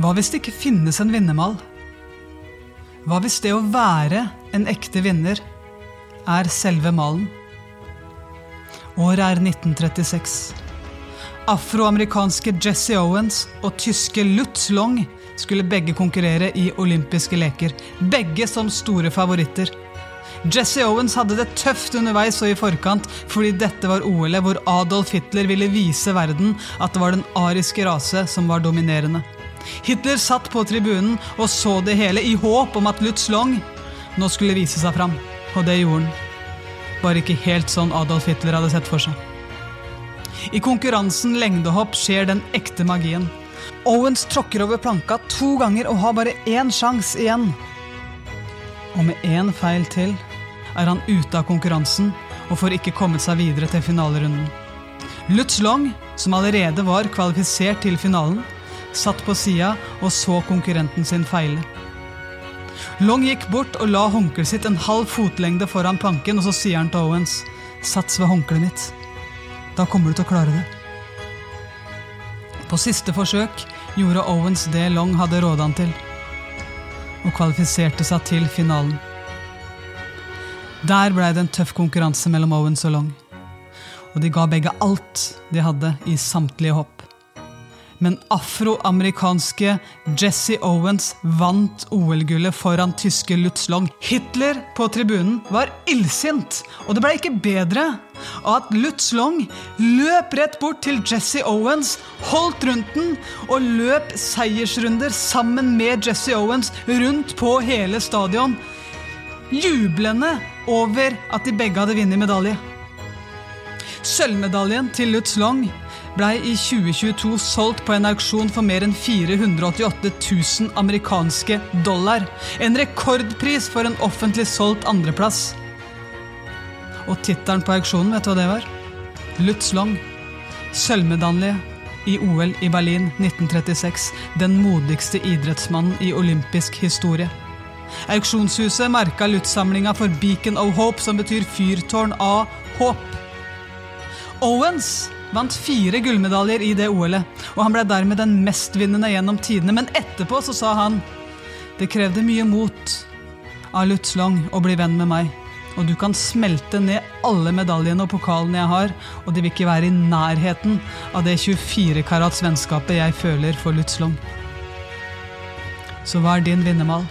Hva hvis det ikke finnes en vinnermal? Hva hvis det å være en ekte vinner er selve malen? Året er 1936. Afroamerikanske Jesse Owens og tyske Lutz Long skulle begge konkurrere i olympiske leker. Begge som store favoritter. Jesse Owens hadde det tøft underveis og i forkant fordi dette var OL-et hvor Adolf Hitler ville vise verden at det var den ariske rase som var dominerende. Hitler satt på tribunen og så det hele i håp om at Lutz Long nå skulle vise seg fram. Og det gjorde han. Bare ikke helt sånn Adolf Hitler hadde sett for seg. I konkurransen lengdehopp skjer den ekte magien. Owens tråkker over planka to ganger og har bare én sjanse igjen. Og med én feil til er han ute av konkurransen og får ikke kommet seg videre til finalerunden. Lutz Long, som allerede var kvalifisert til finalen, satt på sida og så konkurrenten sin feile. Long gikk bort og la håndkleet sitt en halv fotlengde foran planken, og så sier han til Owens, sats ved håndkleet mitt. Da kommer du til å klare det. På siste forsøk gjorde Owens det Long hadde rådet han til, og kvalifiserte seg til finalen. Der blei det en tøff konkurranse mellom Owens og Long, og de ga begge alt de hadde i samtlige hopp men afroamerikanske Jesse Owens vant OL-gullet foran tyske Lutz Long. Hitler på tribunen var illsint, og det ble ikke bedre av at Lutz Long løp rett bort til Jesse Owens, holdt rundt den og løp seiersrunder sammen med Jesse Owens rundt på hele stadion, jublende over at de begge hadde vunnet medalje. Sølvmedaljen til Lutz Long blei i 2022 solgt på en auksjon for mer enn 488 000 amerikanske dollar. En rekordpris for en offentlig solgt andreplass. Og tittelen på auksjonen, vet du hva det var? Lutz Long. Sølvmedalje i OL i Berlin 1936. Den modigste idrettsmannen i olympisk historie. Auksjonshuset merka Lutz-samlinga for Beacon of Hope, som betyr fyrtårn av håp. Owens vant fire gullmedaljer i det OL-et, og han ble dermed den mestvinnende gjennom tidene. Men etterpå så sa han det krevde mye mot av Lutz Long å bli venn med meg. Og du kan smelte ned alle medaljene og pokalene jeg har, og de vil ikke være i nærheten av det 24 karats vennskapet jeg føler for Lutz Long. Så hva er din vinnermal?